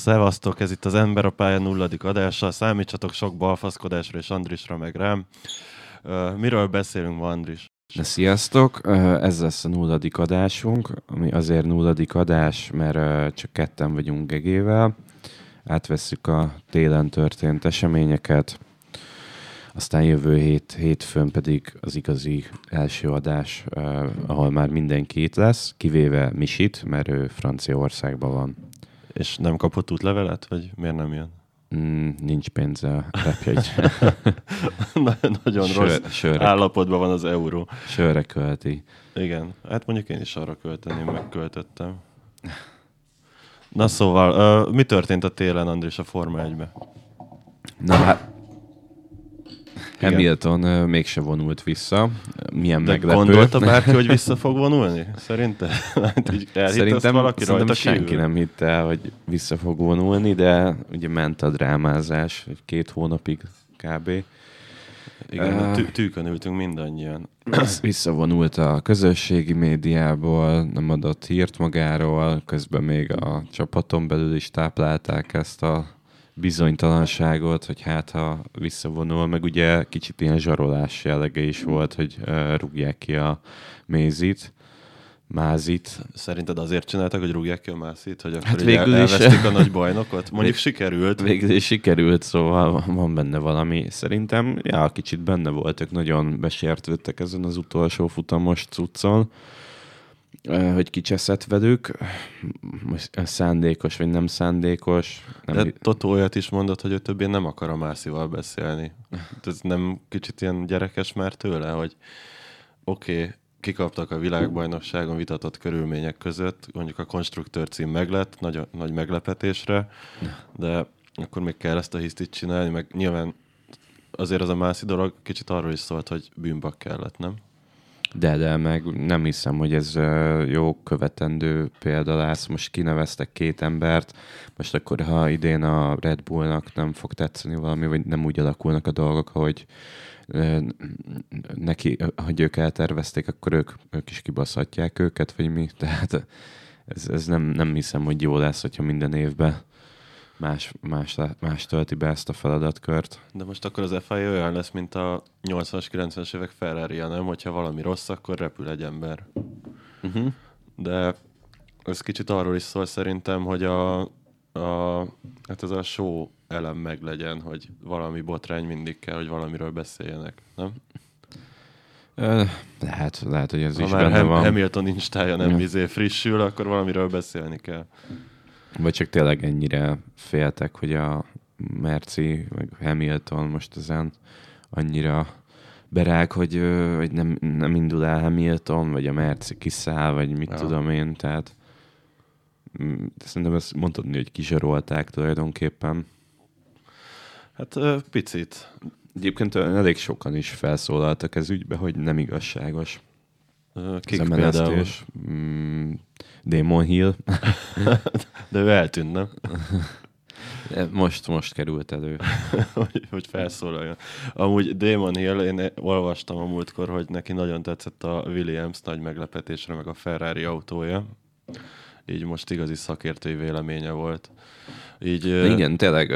Szevasztok, ez itt az Ember a pálya nulladik adása. Számítsatok sok balfaszkodásra és Andrisra meg rám. Miről beszélünk ma, Andris? De sziasztok, ez lesz a nulladik adásunk, ami azért nulladik adás, mert csak ketten vagyunk gegével. Átvesszük a télen történt eseményeket, aztán jövő hét, hétfőn pedig az igazi első adás, ahol már mindenki itt lesz, kivéve Misit, mert ő Franciaországban van. És nem kapott útlevelet, vagy miért nem jön? Mm, nincs pénze a repjegyre. Nagyon Sör, rossz sörre, állapotban van az euró. Sörre költi. Igen, hát mondjuk én is arra költeném, megköltöttem. Na szóval, uh, mi történt a télen, Andris, a Forma 1-be? Na hát, igen. Hamilton uh, mégse vonult vissza. Milyen De meglepő. gondolta bárki, hogy vissza fog vonulni? Szerinte? Hát szerintem, valaki szerintem senki kívül? nem hitte el, hogy vissza fog vonulni, de ugye ment a drámázás, két hónapig kb. Igen, uh, tű- tűkön ültünk mindannyian. Visszavonult a közösségi médiából, nem adott hírt magáról, közben még a csapaton belül is táplálták ezt a bizonytalanságot, hogy hát ha visszavonul, meg ugye kicsit ilyen zsarolás jellege is volt, hogy uh, rúgják ki a mézit, mázit. Szerinted azért csináltak, hogy rúgják ki a mázit, hogy akkor hát végül is a nagy bajnokot? Mondjuk sikerült. Végül is sikerült, szóval van benne valami. Szerintem, ja, kicsit benne voltak, nagyon besértődtek ezen az utolsó futamos cuccon hogy most szándékos vagy nem szándékos. Nem... De Totó olyat is mondott, hogy ő többé nem akar a Mászival beszélni. Ez nem kicsit ilyen gyerekes már tőle, hogy oké, okay, kikaptak a világbajnokságon vitatott körülmények között, mondjuk a konstruktőr cím meglett, nagy, nagy meglepetésre, de akkor még kell ezt a hisztit csinálni, meg nyilván azért az a mászi dolog kicsit arról is szólt, hogy bűnbak kellett, nem? De, de meg nem hiszem, hogy ez jó követendő példa lesz. Most kineveztek két embert, most akkor, ha idén a Red Bullnak nem fog tetszeni valami, vagy nem úgy alakulnak a dolgok, hogy neki, hogy ők eltervezték, akkor ők, ők is kibaszhatják őket, vagy mi. Tehát ez, ez nem, nem hiszem, hogy jó lesz, hogyha minden évben más, más, más tölti be ezt a feladatkört. De most akkor az FIA olyan lesz, mint a 80-as, 90-es évek ferrari nem? Hogyha valami rossz, akkor repül egy ember. Uh-huh. De ez kicsit arról is szól szerintem, hogy a, a, hát ez a show elem meg legyen, hogy valami botrány mindig kell, hogy valamiről beszéljenek, nem? Lehet, lehet, hogy ez ha is már benne Ham- van. Hamilton instája nem vizé frissül, akkor valamiről beszélni kell. Vagy csak tényleg ennyire féltek, hogy a Merci, meg Hamilton most ezen annyira berág, hogy, hogy nem, nem indul el Hamilton, vagy a Merci kiszáll, vagy mit ja. tudom én, tehát mm, szerintem ezt mondhatni, hogy kizsarolták tulajdonképpen. Hát picit. Egyébként elég sokan is felszólaltak ez ügybe, hogy nem igazságos. Kik például? Mm, Demon Hill. De ő eltűnt, nem? Most, most került elő. hogy, hogy felszólaljon. Amúgy Damon Hill, én olvastam a múltkor, hogy neki nagyon tetszett a Williams nagy meglepetésre, meg a Ferrari autója. Így most igazi szakértői véleménye volt. Így, Igen, tényleg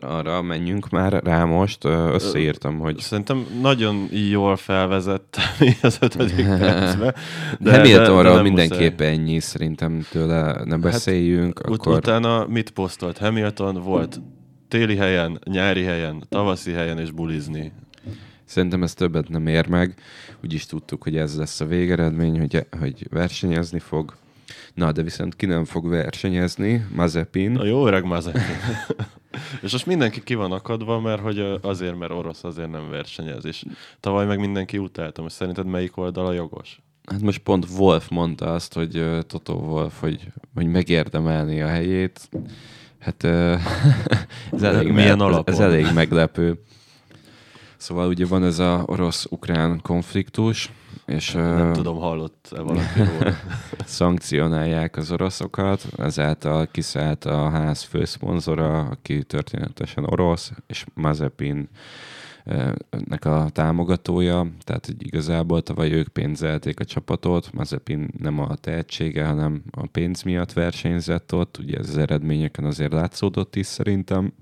arra menjünk már rá most. Összeírtam, hogy... Szerintem nagyon jól felvezettem az ötödik percbe. De, Hamiltonról de, mindenképp muszáj. ennyi, szerintem tőle ne hát beszéljünk. Hát, akkor... Utána mit posztolt Hamilton? Volt téli helyen, nyári helyen, tavaszi helyen és bulizni. Szerintem ez többet nem ér meg. Úgyis tudtuk, hogy ez lesz a végeredmény, hogy, hogy versenyezni fog. Na, de viszont ki nem fog versenyezni, Mazepin. A jó öreg Mazepin. és most mindenki ki van akadva, mert hogy azért, mert orosz, azért nem versenyez. És tavaly meg mindenki utálta. Most szerinted melyik oldal a jogos? Hát most pont Wolf mondta azt, hogy Toto Wolf, hogy, hogy megérdemelni a helyét. Hát ez elég, Milyen ez, ez elég meglepő. Szóval ugye van ez a orosz-ukrán konfliktus, és, nem uh, tudom, hallott-e valaki szankcionálják az oroszokat, ezáltal kiszállt a ház főszponzora, aki történetesen orosz, és Mazepin nek a támogatója, tehát hogy igazából tavaly ők pénzelték a csapatot, Mazepin nem a tehetsége, hanem a pénz miatt versenyzett ott, ugye ez az eredményeken azért látszódott is szerintem,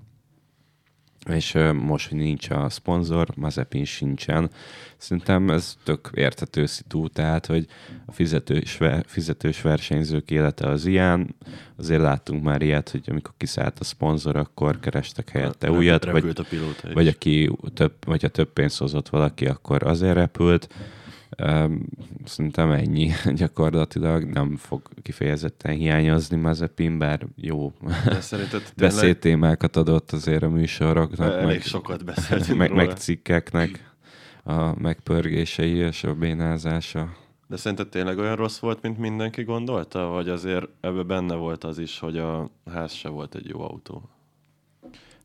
és most, hogy nincs a szponzor, Mazepin sincsen. Szerintem ez tök értető szitu, tehát, hogy a fizetős, fizetős versenyzők élete az ilyen. Azért láttunk már ilyet, hogy amikor kiszállt a szponzor, akkor kerestek helyette Hát, újat, vagy, a vagy aki több, vagy ha több pénzt hozott valaki, akkor azért repült. Szerintem ennyi gyakorlatilag, nem fog kifejezetten hiányozni Mazepin, bár jó De szerinted tényleg beszédtémákat adott azért a műsoroknak, elég meg, sokat beszéltünk meg, róla. meg cikkeknek a megpörgései és a bénázása. De szerinted tényleg olyan rossz volt, mint mindenki gondolta? Vagy azért ebbe benne volt az is, hogy a ház se volt egy jó autó?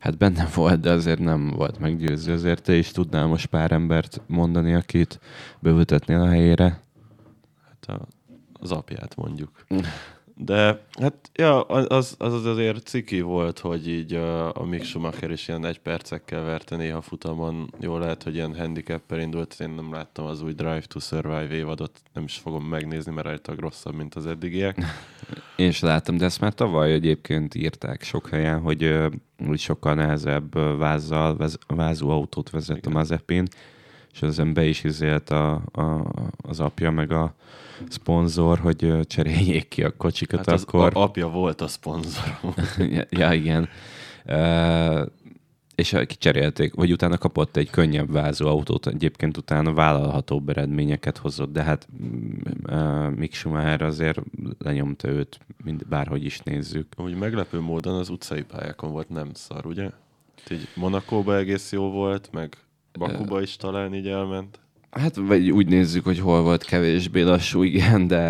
Hát benne volt, de azért nem volt meggyőző. Azért te is tudnál most pár embert mondani, akit beültetnél a helyére. Hát a, az apját mondjuk. De hát ja, az, az azért ciki volt, hogy így a, a Mick Schumacher is ilyen egy percekkel verte néha futamon. Jó lehet, hogy ilyen handicapper indult, én nem láttam az új Drive to Survive évadot, nem is fogom megnézni, mert rajta rosszabb, mint az eddigiek. Én is láttam, de ezt már tavaly egyébként írták sok helyen, hogy úgy sokkal nehezebb vázzal, vez, vázú autót vezet a Igen. Mazepin, és ezen be is izélt a, a, az apja, meg a szponzor, hogy cseréljék ki a kocsikat Hát az akkor. a, apja volt a szponzorom. ja, ja, igen. Uh, és kicserélték, vagy utána kapott egy könnyebb vázú autót, egyébként utána vállalhatóbb eredményeket hozott, de hát uh, Mick Schumacher azért lenyomta őt, mind, bárhogy is nézzük. Úgy meglepő módon az utcai pályákon volt nem szar, ugye? Így Monakóba egész jó volt, meg Bakuba is talán így elment. Hát, vagy úgy nézzük, hogy hol volt kevésbé lassú, igen, de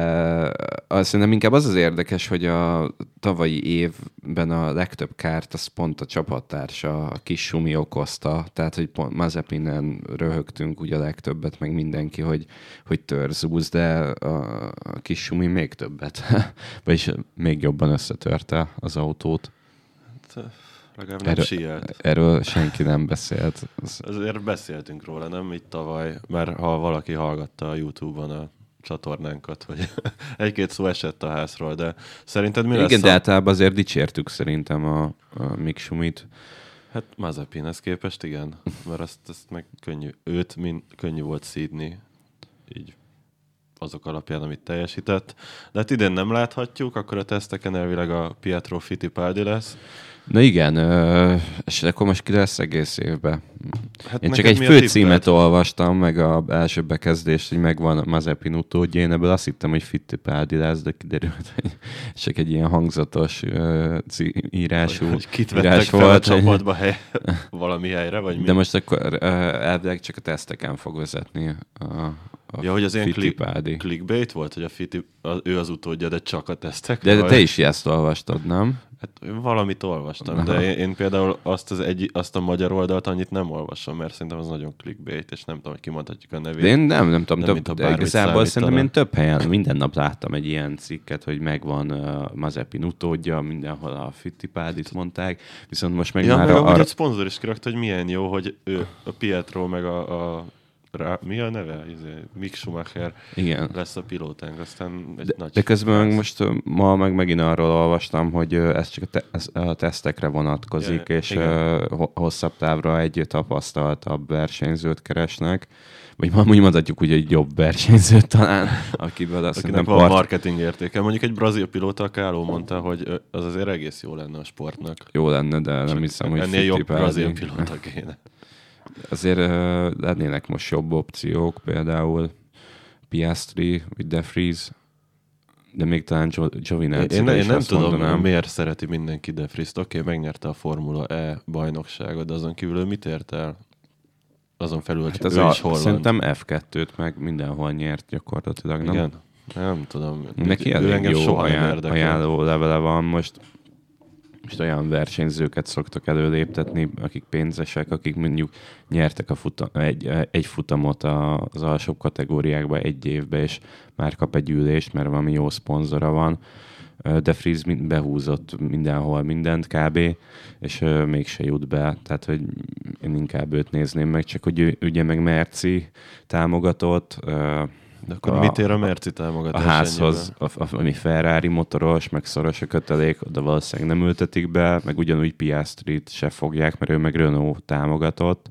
azt szerintem inkább az az érdekes, hogy a tavalyi évben a legtöbb kárt az pont a csapattársa, a kis Sumi okozta, tehát, hogy pont Mazepinen röhögtünk ugye a legtöbbet, meg mindenki, hogy, hogy törzúz, de a, a kis Sumi még többet, vagyis még jobban összetörte az autót. Hát, legalább nem Erről-. Erről senki nem beszélt. Az, Azért beszéltünk róla, nem? Itt tavaly, mert ha valaki hallgatta a Youtube-on a csatornánkat, hogy egy-két szó esett a házról, de szerinted mi lesz igen, de a... általában azért dicsértük szerintem a, a Mick Schumit. Hát Mazepinhez képest igen, mert azt, azt meg könnyű, őt mind, könnyű volt szídni, így azok alapján, amit teljesített. De hát idén nem láthatjuk, akkor a teszteken elvileg a Pietro Fittipaldi lesz. Na igen, és akkor most ki lesz egész évben. Hát Én csak egy a főcímet olvastam, meg a első bekezdést, hogy megvan Mazepin utódja, én ebből azt hittem, hogy Fittipaldi lesz, de kiderült, hogy csak egy ilyen hangzatos cí- írású Hogy kit írás fel a volt, hogy- csapatba hely, valami helyre, vagy mi? De most akkor ö, elvileg csak a teszteken fog vezetni a, a Ja, hogy az ilyen click, clickbait volt, hogy a Fitti, a, ő az utódja, de csak a tesztek? De, de te is ezt olvastad, nem? Hát valamit olvastam, de én, én például azt, az egy, azt a magyar oldalt annyit nem olvasom, mert szerintem az nagyon clickbait, és nem tudom, hogy kimondhatjuk a nevét. De én nem, nem tudom, Nem, több, de igazából szerintem én több helyen, minden nap láttam egy ilyen cikket, hogy megvan uh, Mazepin utódja, mindenhol a Fittipaldit mondták, viszont most meg ja, már meg a, amúgy arra, egy szponzor is kirakta, hogy milyen jó, hogy ő, a Pietro meg a, a rá, mi a neve? Izé, Mick Schumacher igen. lesz a pilótánk, aztán egy De, nagy de közben meg most ma meg megint arról olvastam, hogy ez csak a, te, ez a tesztekre vonatkozik, Ja, és igen. hosszabb távra egy tapasztaltabb versenyzőt keresnek. Vagy úgy mondhatjuk úgy, hogy jobb versenyzőt talán, akiből azt Akinek van part, marketing értéke. Mondjuk egy brazil pilóta, Káló mondta, hogy az azért egész jó lenne a sportnak. jó lenne, de nem Csak hiszem, hogy Ennél jobb brazil pilóta kéne. Azért lennének most jobb opciók, például Piastri, vagy Vries, de még talán Gio- Giovinazzi Én, én, én nem tudom, mondanám. miért szereti mindenki De Vries-t. Oké, okay, megnyerte a Formula E bajnokságot, de azon kívül mit ért el? Azon felül, hogy Hát ez ő a, is holland. szerintem F2-t meg mindenhol nyert gyakorlatilag, nem? Igen? Nem tudom. Neki elég jó soha ajánló levele van most. Most olyan versenyzőket szoktak előléptetni, akik pénzesek, akik mondjuk nyertek a futam, egy, egy futamot az alsóbb kategóriákba egy évbe, és már kap egy ülést, mert valami jó szponzora van. De Freeze behúzott mindenhol mindent kb. És mégse jut be. Tehát, hogy én inkább őt nézném meg, csak hogy ugye meg Merci támogatott, de akkor a, mit ér a Merci támogatás? A házhoz, a, a, ami Ferrari motoros, meg szoros a kötelék, oda valószínűleg nem ültetik be, meg ugyanúgy Piastrit se fogják, mert ő meg Renault támogatott.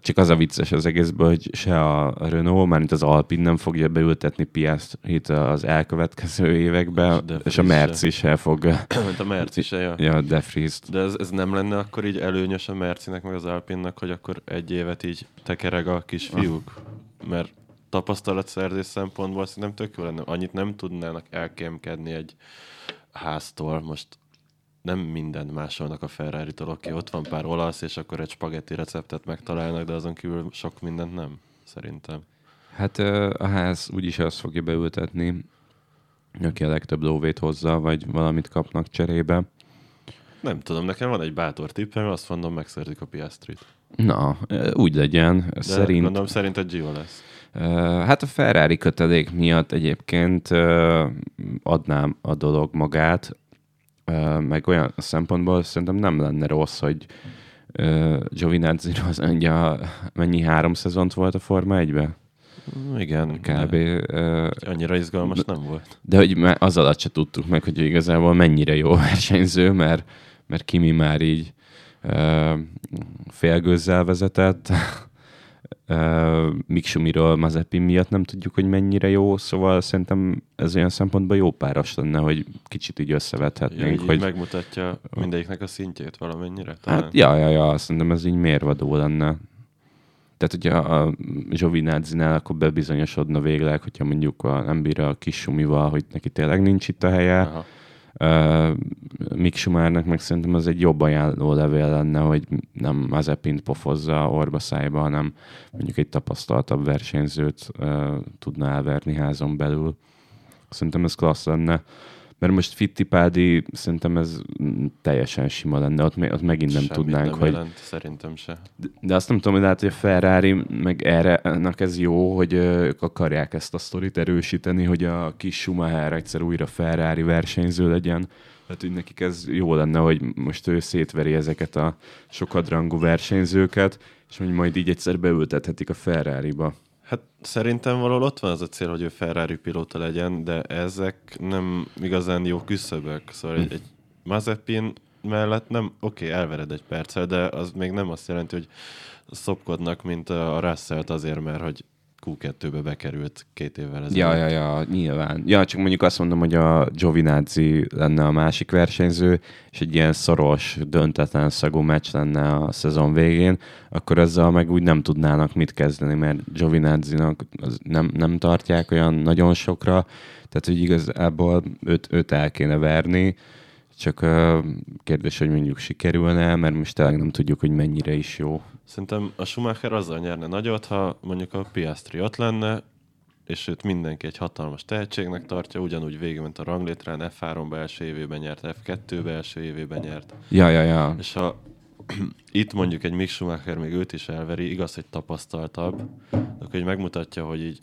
Csak az a vicces az egészben, hogy se a Renault, mármint az Alpine nem fogja beültetni Piastrit az elkövetkező években, és, és a Merci se, se fog. Mint a Merci se, ja. Ja, De. De ez, ez, nem lenne akkor így előnyös a Mercinek, meg az Alpinnak, hogy akkor egy évet így tekereg a kisfiúk? Mert tapasztalatszerzés szempontból szerintem tök jó lenne. Annyit nem tudnának elkémkedni egy háztól. Most nem mindent másolnak a Ferrari-tól. Oké, ott van pár olasz, és akkor egy spagetti receptet megtalálnak, de azon kívül sok mindent nem, szerintem. Hát a ház úgyis azt fogja beültetni, aki a legtöbb lóvét hozza, vagy valamit kapnak cserébe. Nem tudom, nekem van egy bátor tippem, azt mondom, megszerzik a Piastrit. Na, úgy legyen. De Szerint... gondolom, szerint egy Gio lesz. Hát a Ferrari kötelék miatt egyébként adnám a dolog magát, meg olyan szempontból szerintem nem lenne rossz, hogy Giovinazzi az mondja, mennyi három szezont volt a Forma 1 igen. Kb. De annyira izgalmas nem volt. De hogy az alatt se tudtuk meg, hogy igazából mennyire jó versenyző, mert, mert Kimi már így félgőzzel vezetett, Uh, Miksumiról Mazepin miatt nem tudjuk, hogy mennyire jó, szóval szerintem ez olyan szempontból jó páros lenne, hogy kicsit így összevethetnénk. Ja, hogy megmutatja mindegyiknek a szintjét valamennyire? Talán? Hát, ja, ja, ja, szerintem ez így mérvadó lenne. Tehát, hogyha a Zsovinázinál akkor bebizonyosodna végleg, hogyha mondjuk a, nem bír a kis sumival, hogy neki tényleg nincs itt a helye, Aha Uh, Mick Schumernek meg szerintem az egy jobb ajánló levél lenne, hogy nem Mazepint pofozza orba szájba, hanem mondjuk egy tapasztaltabb versenyzőt tudna elverni házon belül. Szerintem ez klassz lenne. Mert most Fittipaldi szerintem ez teljesen sima lenne, ott, ott megint nem Semmit tudnánk, nem hogy... Jelent, szerintem se. De, de azt nem tudom, hogy lehet, hogy a Ferrari meg erre ennek ez jó, hogy ők akarják ezt a sztorit erősíteni, hogy a kis Schumacher egyszer újra Ferrari versenyző legyen. Tehát, hogy nekik ez jó lenne, hogy most ő szétveri ezeket a sokadrangú versenyzőket, és hogy majd így egyszer beültethetik a Ferrari-ba. Hát szerintem valahol ott van az a cél, hogy ő Ferrari pilóta legyen, de ezek nem igazán jó küszöbök. Szóval hm. egy, egy Mazepin mellett nem, oké, okay, elvered egy perccel, de az még nem azt jelenti, hogy szopkodnak, mint a Russell azért, mert hogy Q2-be bekerült két évvel ezelőtt. Ja, ja, ja, nyilván. Ja, csak mondjuk azt mondom, hogy a Giovinazzi lenne a másik versenyző, és egy ilyen szoros, döntetlen szagú meccs lenne a szezon végén, akkor ezzel meg úgy nem tudnának mit kezdeni, mert Giovinazzi-nak nem, nem tartják olyan nagyon sokra, tehát hogy igazából őt, őt el kéne verni, csak kérdés, hogy mondjuk sikerülne, mert most tényleg nem tudjuk, hogy mennyire is jó. Szerintem a Schumacher azzal nyerne nagyot, ha mondjuk a Piastri ott lenne, és őt mindenki egy hatalmas tehetségnek tartja, ugyanúgy végigment a ranglétrán, F3-ba első évében nyert, F2-be első évében nyert. Ja, ja, ja. És ha itt mondjuk egy Mick Schumacher még őt is elveri, igaz, hogy tapasztaltabb, akkor hogy megmutatja, hogy így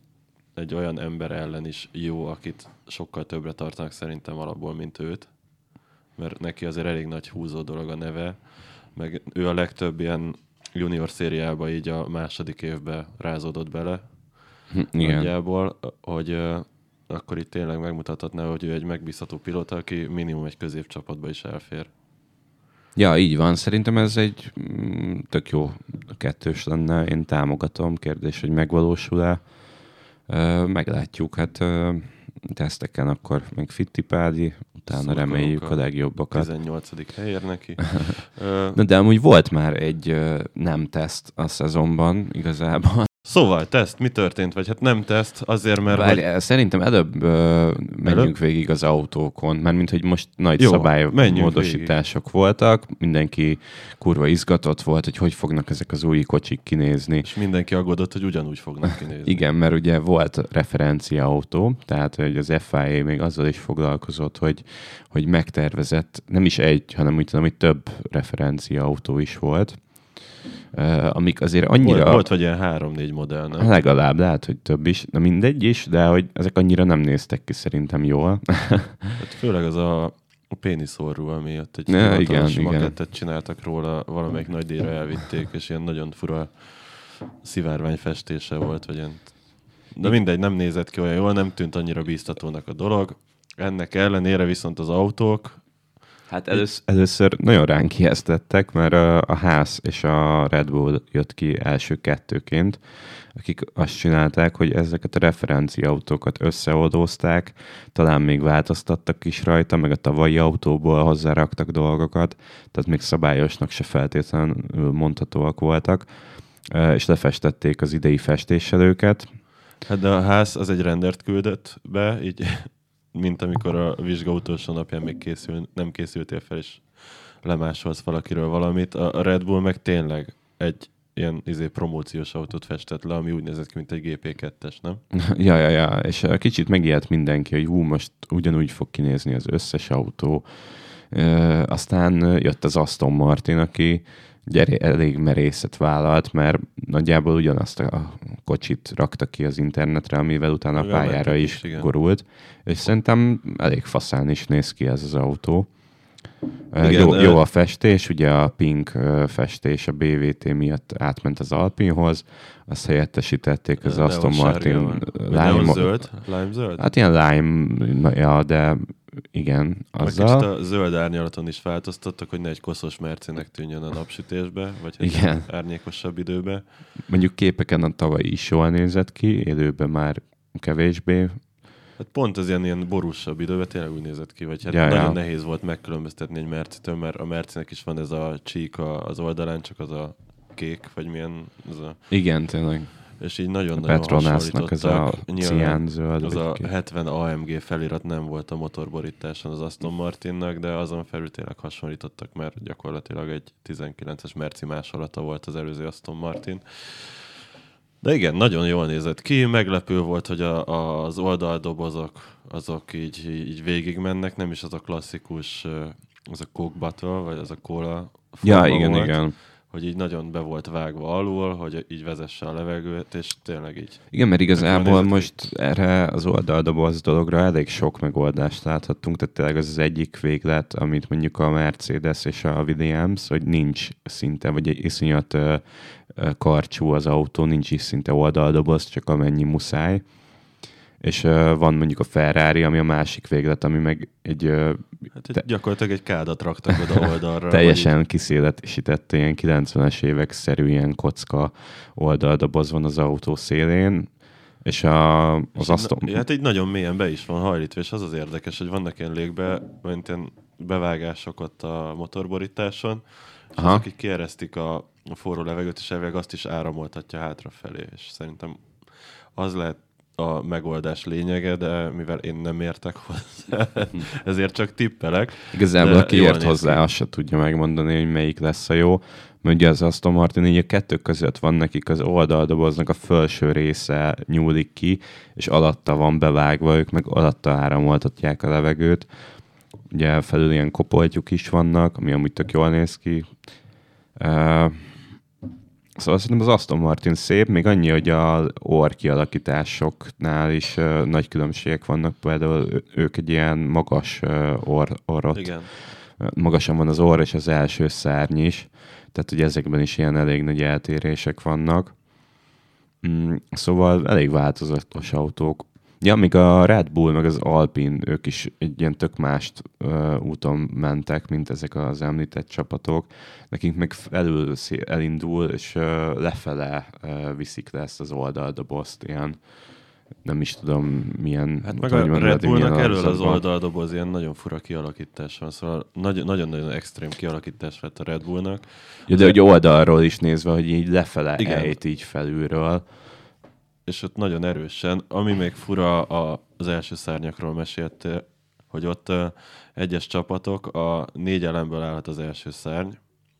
egy olyan ember ellen is jó, akit sokkal többre tartanak szerintem alapból, mint őt, mert neki azért elég nagy húzó dolog a neve, meg ő a legtöbb ilyen junior szériába így a második évbe rázódott bele. Hm, igen. Nagyjából, hogy uh, akkor itt tényleg megmutathatná, hogy ő egy megbízható pilóta, aki minimum egy középcsapatba is elfér. Ja, így van. Szerintem ez egy mm, tök jó kettős lenne. Én támogatom. Kérdés, hogy megvalósul-e. Uh, meglátjuk. Hát uh, teszteken akkor meg Fittipaldi, utána Szurkolunk reméljük a, a legjobbakat. 18. helyér neki. Na, de amúgy volt már egy nem teszt a szezonban igazából. Szóval, teszt, mi történt? Vagy hát nem teszt, azért mert... Várj, hogy... Szerintem előbb uh, menjünk előbb? végig az autókon, mert mint hogy most nagy Jó, szabálymódosítások végig. voltak, mindenki kurva izgatott volt, hogy hogy fognak ezek az új kocsik kinézni. És mindenki aggódott, hogy ugyanúgy fognak kinézni. Igen, mert ugye volt referencia autó, tehát hogy az FIA még azzal is foglalkozott, hogy, hogy megtervezett, nem is egy, hanem úgy tudom, hogy több referencia autó is volt amik azért annyira... Volt, volt vagy ilyen három-négy modell, nem? Legalább, lehet, hogy több is, de mindegy is, de hogy ezek annyira nem néztek ki szerintem jól. Hát főleg az a, a péniszorú, ami ott egy Ne, igen, igen, makettet csináltak róla, valamelyik nagy díjra elvitték, és ilyen nagyon fura szivárvány festése volt, vagy ilyen... De mindegy, nem nézett ki olyan jól, nem tűnt annyira bíztatónak a dolog. Ennek ellenére viszont az autók, Hát először, először nagyon ránk ijesztettek, mert a, ház és a Red Bull jött ki első kettőként, akik azt csinálták, hogy ezeket a referenciaautókat összeoldózták, talán még változtattak is rajta, meg a tavalyi autóból hozzáraktak dolgokat, tehát még szabályosnak se feltétlenül mondhatóak voltak, és lefestették az idei festéselőket. hát de a ház az egy rendert küldött be, így, mint amikor a vizsga utolsó napján még készül, nem készültél fel, és lemásolsz valakiről valamit. A Red Bull meg tényleg egy ilyen izé, promóciós autót festett le, ami úgy nézett ki, mint egy GP2-es, nem? Ja, ja, ja, és eh, kicsit megijedt mindenki, hogy hú, most ugyanúgy fog kinézni az összes autó. E, aztán eh, jött az Aston Martin, aki gyere, elég merészet vállalt, mert nagyjából ugyanazt a kocsit rakta ki az internetre, amivel utána a pályára is is, igen. gurult, és szerintem elég faszán is néz ki ez az autó. Igen, jó, jó a festés, ugye a pink festés a BVT miatt átment az Alpinhoz, azt helyettesítették az Aston Martin neon lime, zöld? Lime zöld? Hát ilyen lime, ja, de igen, Meg kicsit azzal. a zöld árnyalaton is változtattak, hogy ne egy koszos mercinek tűnjön a napsütésbe, vagy egy Igen. árnyékosabb időbe. Mondjuk képeken a tavaly is jól nézett ki, élőben már kevésbé. Hát pont az ilyen, ilyen borúsabb időben tényleg úgy nézett ki, vagy hát Ja, nagyon ja. nehéz volt megkülönböztetni egy mercitől, mert a mercinek is van ez a csík az oldalán, csak az a kék, vagy milyen, az a, Igen, tényleg. És így nagyon-nagyon Petronásznak ez a. Nyilván ciánzöld. Az a kék. 70 AMG felirat nem volt a motorborításon az Aston Martinnak, de azon felül tényleg hasonlítottak, mert gyakorlatilag egy 19-es merci másolata volt az előző Aston Martin. De igen, nagyon jól nézett ki, meglepő volt, hogy a, a, az oldaldobozok azok így, így végigmennek, nem is az a klasszikus, az a Coke Battle, vagy az a cola Ja, igen, volt, igen. Hogy így nagyon be volt vágva alul, hogy így vezesse a levegőt, és tényleg így Igen, mert igazából most erre az oldaldoboz dologra elég sok megoldást láthattunk, tehát tényleg az az egyik véglet, amit mondjuk a Mercedes és a Williams, hogy nincs szinte, vagy egy iszonyat karcsú az autó, nincs is szinte oldaldoboz, csak amennyi muszáj. És ö, van mondjuk a Ferrari, ami a másik véglet, ami meg egy ö, Hát egy, gyakorlatilag egy kádat raktak oda oldalra. teljesen kiszéletesített ilyen 90-es évek szerű ilyen kocka oldaldoboz van az autó szélén, és a, az az Aston... Na, hát így nagyon mélyen be is van hajlítva, és az az érdekes, hogy vannak ilyen légbe, mint ilyen bevágások ott a motorborításon, és Aha. azok így kieresztik a, a forró levegőt, és elvileg azt is áramoltatja hátrafelé, és szerintem az lehet a megoldás lényege, de mivel én nem értek hozzá, ezért csak tippelek. Igazából aki ért hozzá, azt se tudja megmondani, hogy melyik lesz a jó. Mert ugye az Aston Martin így a kettő között van nekik az oldaldoboznak a felső része nyúlik ki, és alatta van bevágva, ők meg alatta áramoltatják a levegőt. Ugye felül ilyen kopoltyuk is vannak, ami amúgy tök jól néz ki. Uh, Szóval szerintem az Aston Martin szép, még annyi, hogy a orr kialakításoknál is uh, nagy különbségek vannak, például ők egy ilyen magas uh, orr, orrot, Igen. magasan van az orr és az első szárny is, tehát ugye ezekben is ilyen elég nagy eltérések vannak. Mm, szóval elég változatos autók. Ja, még a Red Bull, meg az Alpine, ők is egy ilyen tök mást uh, úton mentek, mint ezek az említett csapatok. Nekünk meg felül szé- elindul, és uh, lefele uh, viszik le ezt az oldaldobozt, ilyen nem is tudom milyen... Hát meg a Red Bullnak elől az oldaldoboz ilyen nagyon fura kialakítás van, szóval nagy- nagyon-nagyon extrém kialakítás lett a Red Bullnak. Ja, de hogy oldalról is nézve, hogy így lefele Igen. ejt így felülről. És ott nagyon erősen. Ami még fura, a, az első szárnyakról mesélte, hogy ott egyes csapatok, a négy elemből állhat az első szárny,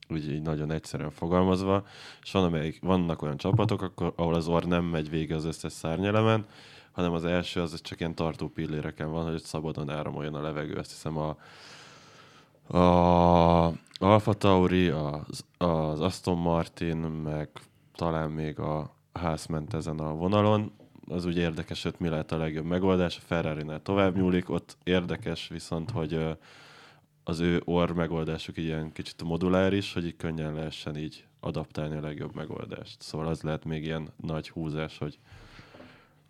úgy így nagyon egyszerűen fogalmazva, és van, amelyik, vannak olyan csapatok, akkor, ahol az orr nem megy végig az összes szárnyelemen, hanem az első az csak ilyen tartó pilléreken van, hogy szabadon áramoljon a levegő. Azt hiszem a A Alfa Tauri, az, az Aston Martin, meg talán még a ház ment ezen a vonalon. Az úgy érdekes, hogy mi lehet a legjobb megoldás. A Ferrari-nál tovább nyúlik, ott érdekes viszont, hogy az ő orr megoldásuk ilyen kicsit moduláris, hogy így könnyen lehessen így adaptálni a legjobb megoldást. Szóval az lehet még ilyen nagy húzás, hogy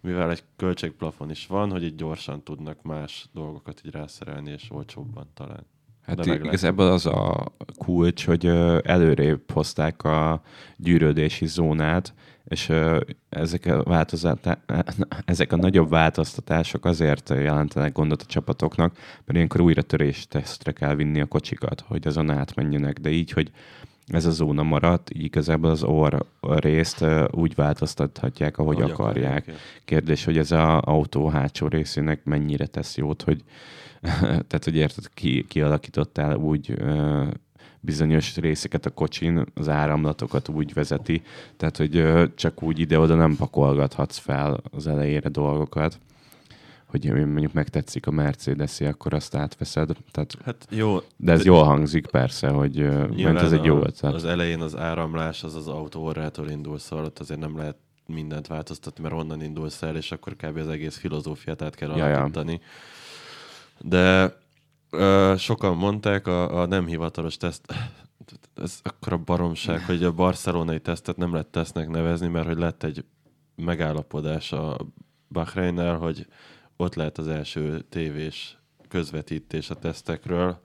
mivel egy költségplafon is van, hogy így gyorsan tudnak más dolgokat így rászerelni, és olcsóbban talán. Hát De igazából az a kulcs, hogy előrébb hozták a gyűrődési zónát, és ezek a, változatá- ezek a nagyobb változtatások azért jelentenek gondot a csapatoknak, mert ilyenkor újra törés tesztre kell vinni a kocsikat, hogy azon átmenjenek, de így, hogy ez a zóna maradt, így igazából az orr részt úgy változtathatják, ahogy, ahogy akarják. ja. Kérdés, hogy ez az autó hátsó részének mennyire tesz jót, hogy tehát, hogy érted, ki, kialakítottál úgy bizonyos részeket a kocsin, az áramlatokat úgy vezeti, tehát, hogy csak úgy ide-oda nem pakolgathatsz fel az elejére dolgokat, hogy mondjuk megtetszik a mercedes akkor azt átveszed. Tehát, Hát jó, de ez jól hangzik persze, hogy mert ez egy jó ötlet. Az elején az áramlás az az autó orrától indul, szóval ott azért nem lehet mindent változtatni, mert onnan indulsz el, és akkor kb. az egész filozófiát át kell Ja, ja. alakítani. De sokan mondták, a, a nem hivatalos teszt, ez akkor a baromság, hogy a barcelonai tesztet nem lehet tesznek nevezni, mert hogy lett egy megállapodás a Bahreinnel, hogy ott lehet az első tévés közvetítés a tesztekről,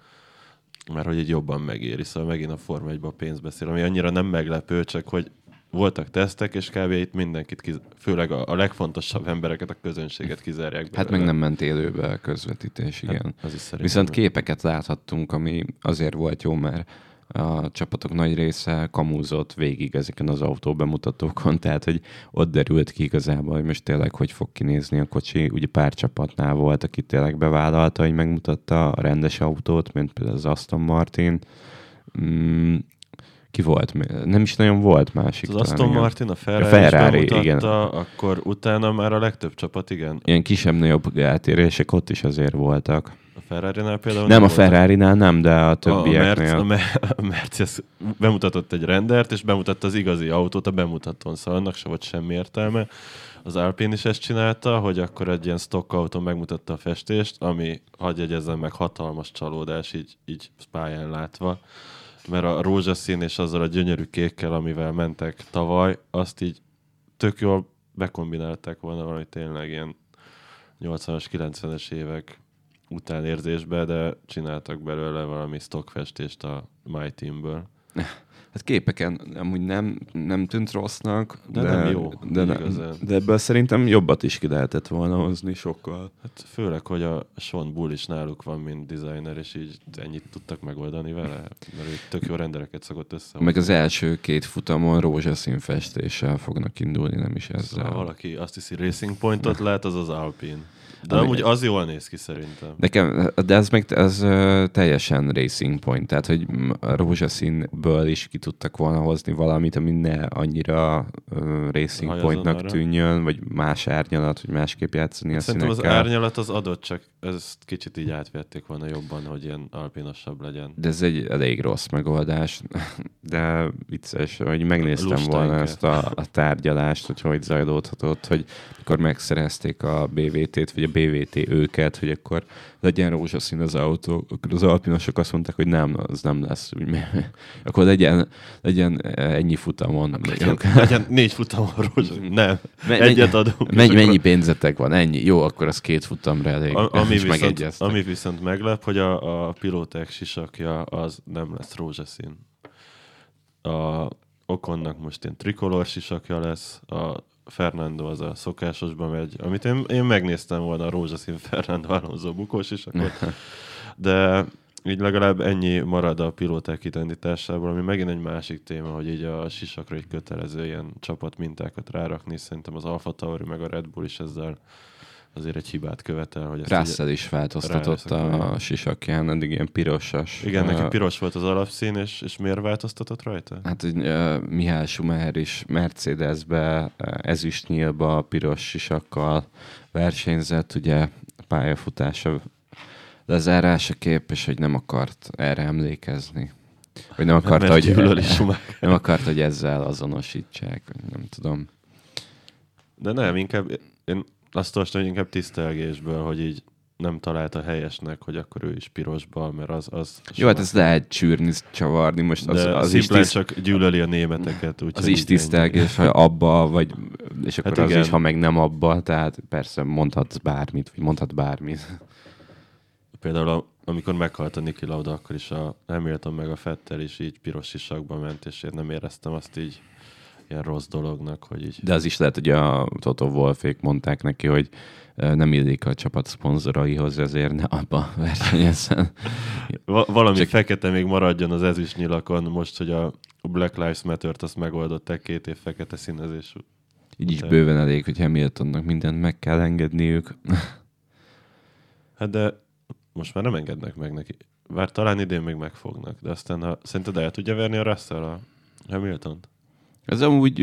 mert hogy így jobban megéri. Szóval megint a Forma 1 a pénz beszél, ami annyira nem meglepő, csak hogy voltak tesztek, és kb. itt mindenkit, kiz... főleg a, a legfontosabb embereket, a közönséget kizárják Hát meg nem ment élőbe a közvetítés, igen. Hát, az. Viszont képeket láthattunk, ami azért volt jó, mert a csapatok nagy része kamúzott végig ezeken az autó bemutatókon, tehát hogy ott derült ki igazából, hogy most tényleg hogy fog kinézni a kocsi. Ugye pár csapatnál volt, aki tényleg bevállalta, hogy megmutatta a rendes autót, mint például az Aston Martin. Mm, ki volt? Nem is nagyon volt másik. az talán, Aston igen. Martin, a Ferrari, A Ferrari is bemutatta, akkor utána már a legtöbb csapat, igen. Ilyen kisebb-nagyobb eltérések ott is azért voltak. A Ferrari-nál például Nem a. Ferrari-nál nem, de a A, a, többieknél. Merc, a, Me- a Mercedes bemutatott egy rendert, és bemutatta az igazi autót a bemutatón, szóval annak se volt semmi értelme. Az Alpine is ezt csinálta, hogy akkor egy ilyen stock autó megmutatta a festést, ami, hagyj jegyezzem meg, hatalmas csalódás így, így pályán látva. Mert a rózsaszín és azzal a gyönyörű kékkel, amivel mentek tavaly, azt így tök jól bekombinálták volna valami tényleg ilyen 80-as, 90-es évek utánérzésbe, de csináltak belőle valami stockfestést a My Teamből. Hát képeken amúgy nem, nem tűnt rossznak, De de, nem jó, De, nem igazán. de ebből szerintem jobbat is ki lehetett volna hozni sokkal. Hát főleg, hogy a Sean Bull is náluk van, mint designer, és így ennyit tudtak megoldani vele, mert ő tök jó rendereket szokott össze. Meg az első két futamon rózsaszín festéssel fognak indulni, nem is ezzel. Szóval valaki azt hiszi Racing Pointot lát, az az Alpine. De amúgy az jól néz ki szerintem. Nekem, de ez meg az ö, teljesen racing point, tehát hogy rózsaszínből is ki tudtak volna hozni valamit, ami ne annyira ö, racing Hajazon pointnak arra. tűnjön, vagy más árnyalat, hogy másképp játszani a Szerintem az színekkel. árnyalat az adott, csak ezt kicsit így átvették volna jobban, hogy ilyen alpinosabb legyen. De ez egy elég rossz megoldás, de vicces, hogy megnéztem Lusta volna inkább. ezt a, a tárgyalást, hogy hogy zajlódhatott, hogy mikor megszerezték a BVT-t, vagy a BVT őket, hogy akkor legyen rózsaszín az autó, akkor az alpinosok azt mondták, hogy nem, az nem lesz. Akkor legyen, legyen ennyi futamon. Legyen, legyen négy futam rózsaszín. Nem, Me- egyet adunk. Mennyi, akkor- mennyi pénzetek van? Ennyi? Jó, akkor az két futamra elég. A, ami, És viszont, megegyeztek. ami viszont meglep, hogy a, a pilóták sisakja az nem lesz rózsaszín. A Okonnak most ilyen trikolor sisakja lesz, a Fernando az a szokásosba megy, amit én, én megnéztem volna a rózsaszín Fernando Alonso bukós sisakot, de így legalább ennyi marad a pilóták identitásából, ami megint egy másik téma, hogy így a sisakra egy kötelező ilyen csapat mintákat rárakni, szerintem az Alfa Tauri meg a Red Bull is ezzel azért egy hibát követel, hogy ezt Russell is változtatott a Rászakálja. sisakján, eddig ilyen pirosas. Igen, neki piros volt az alapszín, és, és miért változtatott rajta? Hát hogy, uh, Mihály Schumacher is Mercedesbe, uh, ezüstnyílba, piros sisakkal versenyzett, ugye pályafutása lezárása képes, hogy nem akart erre emlékezni. Vagy nem Mert akarta, hogy, Schumacher. nem akart, hogy ezzel azonosítsák, vagy nem tudom. De nem, inkább én azt olvastam, hogy inkább tisztelgésből, hogy így nem találta helyesnek, hogy akkor ő is pirosban, mert az... az Jó, hát ezt lehet csűrni, csavarni, most az, de az is tiszt, csak gyűlöli a németeket. Úgy, az is tisztelgés, ha abba, vagy, és akkor Hát hát az is, ha meg nem abba, tehát persze mondhatsz bármit, vagy mondhat bármit. Például a, amikor meghalt a Niki Lauda, akkor is a Hamilton meg a Fettel is így piros sisakba ment, és én nem éreztem azt így ilyen rossz dolognak, hogy így... De az is lehet, hogy a Toto Wolfék mondták neki, hogy nem illik a csapat szponzoraihoz, ezért ne abba versenyezzen. Va- valami Csak- fekete még maradjon az ezüst nyilakon, most, hogy a Black Lives Matter-t azt megoldották két év fekete színezésű. Így is bőven elég, hogy Hamiltonnak mindent meg kell engedniük. Hát de most már nem engednek meg neki. Bár talán idén még megfognak, de aztán ha, szerinted el tudja verni a Russell a Hamilton-t? Ez amúgy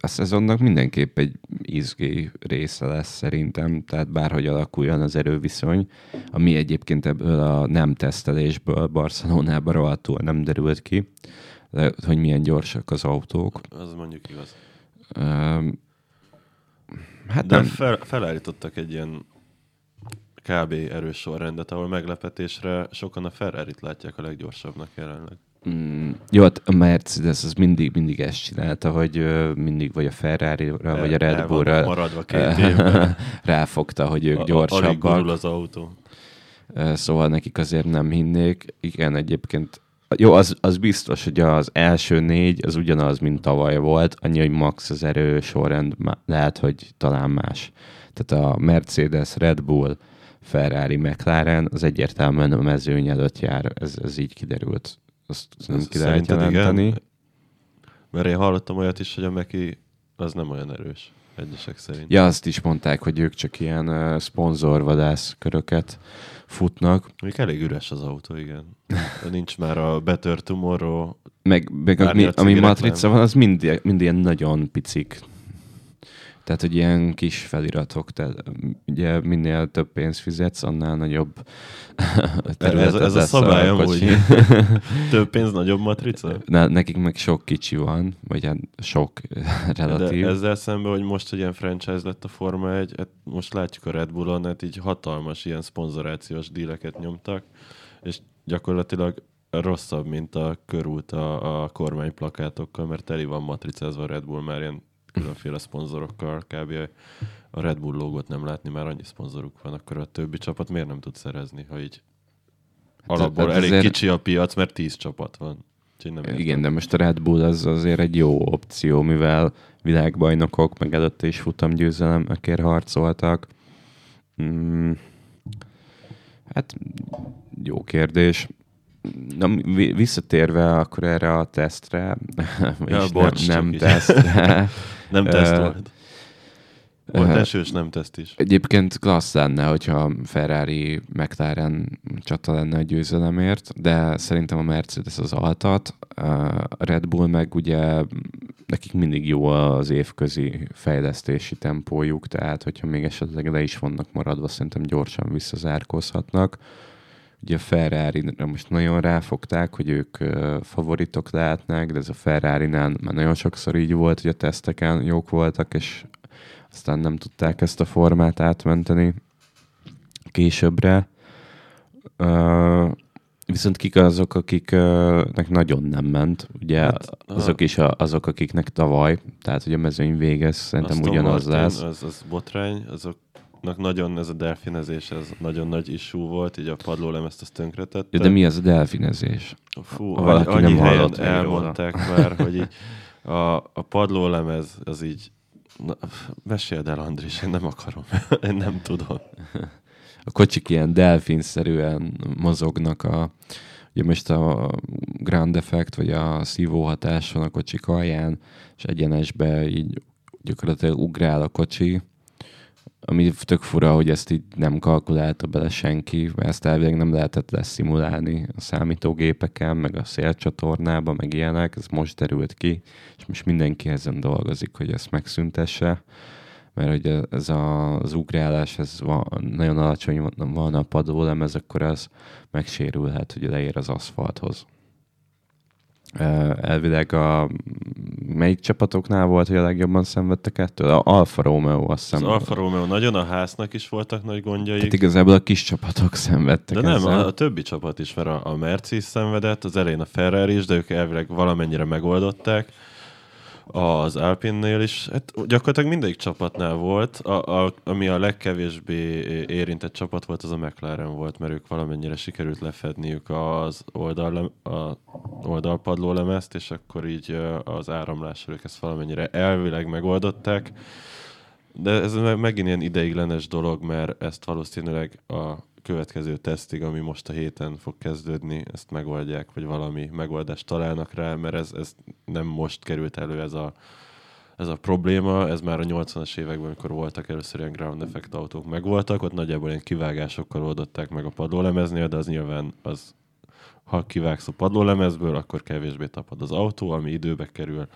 a szezonnak mindenképp egy izgé része lesz szerintem, tehát bárhogy alakuljon az erőviszony, ami egyébként ebből a nem tesztelésből Barcelonában rohadtul nem derült ki, de, hogy milyen gyorsak az autók. Az mondjuk igaz. Öm, hát De nem, fel, felállítottak egy ilyen kb. erős sorrendet, ahol meglepetésre sokan a Ferrari-t látják a leggyorsabbnak jelenleg. Mm, jó, hát a Mercedes az mindig, mindig ezt csinálta, hogy ö, mindig vagy a Ferrari-ra, vagy a Red Bull-ra maradva két évben. ráfogta, hogy ők A- a- Alig gyorsabbak. az autó. Szóval nekik azért nem hinnék. Igen, egyébként jó, az, az biztos, hogy az első négy az ugyanaz, mint tavaly volt, annyi, hogy max az erő sorrend lehet, hogy talán más. Tehát a Mercedes, Red Bull, Ferrari, McLaren az egyértelműen a mezőny előtt jár, ez, ez így kiderült. Azt nem ki lehet szerinted igen? jelenteni. Mert én hallottam olyat is, hogy a Meki az nem olyan erős, egyesek szerint. Ja, azt is mondták, hogy ők csak ilyen uh, szponzorvadász köröket futnak, Még elég üres az autó, igen. Nincs már a Better Tomorrow. meg, meg ami, ami matrica van, az mind, mind ilyen nagyon picik. Tehát, hogy ilyen kis feliratok, tehát ugye minél több pénzt fizetsz, annál nagyobb Ez, területet ez a lesz szabály amúgy. Több pénz, nagyobb matrica? Na, nekik meg sok kicsi van, vagy hát sok relatív. De ezzel szemben, hogy most, hogy ilyen franchise lett a Forma 1, hát most látjuk a Red Bullon, hát így hatalmas ilyen szponzorációs díleket nyomtak, és gyakorlatilag rosszabb, mint a körút a, a kormányplakátokkal, mert teli van matricázva a Red Bull már ilyen különféle szponzorokkal, kb. a Red Bull logót nem látni, már annyi szponzoruk van, akkor a többi csapat miért nem tud szerezni, ha így alapból hát elég azért- kicsi a piac, mert 10 csapat van. Nem értem. Igen, de most a Red Bull az azért egy jó opció, mivel világbajnokok, meg előtte is futamgyőzelemekért harcoltak. Mm, hát jó kérdés. Na, vi- visszatérve akkor erre a tesztre, vagyis bocs, nem, nem így. tesztre. Nem teszt volt. Esős, nem teszt is. Egyébként klassz lenne, hogyha Ferrari McLaren csata lenne a győzelemért, de szerintem a Mercedes az altat, a Red Bull meg ugye nekik mindig jó az évközi fejlesztési tempójuk, tehát hogyha még esetleg le is vannak maradva, szerintem gyorsan visszazárkózhatnak. Ugye a ferrari most nagyon ráfogták, hogy ők favoritok lehetnek, de ez a Ferrari-nál már nagyon sokszor így volt, hogy a teszteken jók voltak, és aztán nem tudták ezt a formát átmenteni későbbre. Uh, viszont kik azok, akiknek nagyon nem ment? Ugye hát, azok is a, azok, akiknek tavaly, tehát hogy a mezőny végez, szerintem Aston ugyanaz Martin, lesz. Az, az botrány, azoknak nagyon ez a delfinezés, ez nagyon nagy issue volt, így a padlólemezt azt tönkretette. De mi az a delfinezés? Fú, valaki annyi nem helyen hallott elmondták már, hogy így a, a padlólemez az így Na, meséld el, Andris, én nem akarom. én nem tudom. A kocsik ilyen delfinszerűen mozognak a ugye most a ground effect, vagy a szívóhatás van a kocsik alján, és egyenesbe így gyakorlatilag ugrál a kocsi, ami tök fura, hogy ezt így nem kalkulálta bele senki, mert ezt elvileg nem lehetett leszimulálni a számítógépeken, meg a szélcsatornában, meg ilyenek, ez most derült ki, és most mindenki ezen dolgozik, hogy ezt megszüntesse, mert hogy ez a, az ugrálás, ez van, nagyon alacsony van a padlólemez, akkor az megsérülhet, hogy leér az aszfalthoz. Elvileg a melyik csapatoknál volt, hogy a legjobban szenvedtek ettől? A Alfa Romeo azt hiszem. Az Alfa Romeo nagyon, a háznak is voltak nagy gondjaik. Tehát igazából a kis csapatok szenvedtek De nem, a, a többi csapat is, mert a, a Mercedes szenvedett, az elején a Ferrari is, de ők elvileg valamennyire megoldották az Alpinnél is, hát gyakorlatilag mindegyik csapatnál volt, a, a, ami a legkevésbé érintett csapat volt, az a McLaren volt, mert ők valamennyire sikerült lefedniük az oldal, a oldalpadló lemezt, és akkor így az áramlással ők ezt valamennyire elvileg megoldották. De ez megint ilyen ideiglenes dolog, mert ezt valószínűleg a következő tesztig, ami most a héten fog kezdődni, ezt megoldják, vagy valami megoldást találnak rá, mert ez, ez nem most került elő ez a, ez a probléma, ez már a 80-as években, amikor voltak először ilyen ground effect autók, megvoltak, ott nagyjából ilyen kivágásokkal oldották meg a padlólemeznél, de az nyilván az, ha kivágsz a padlólemezből, akkor kevésbé tapad az autó, ami időbe kerül,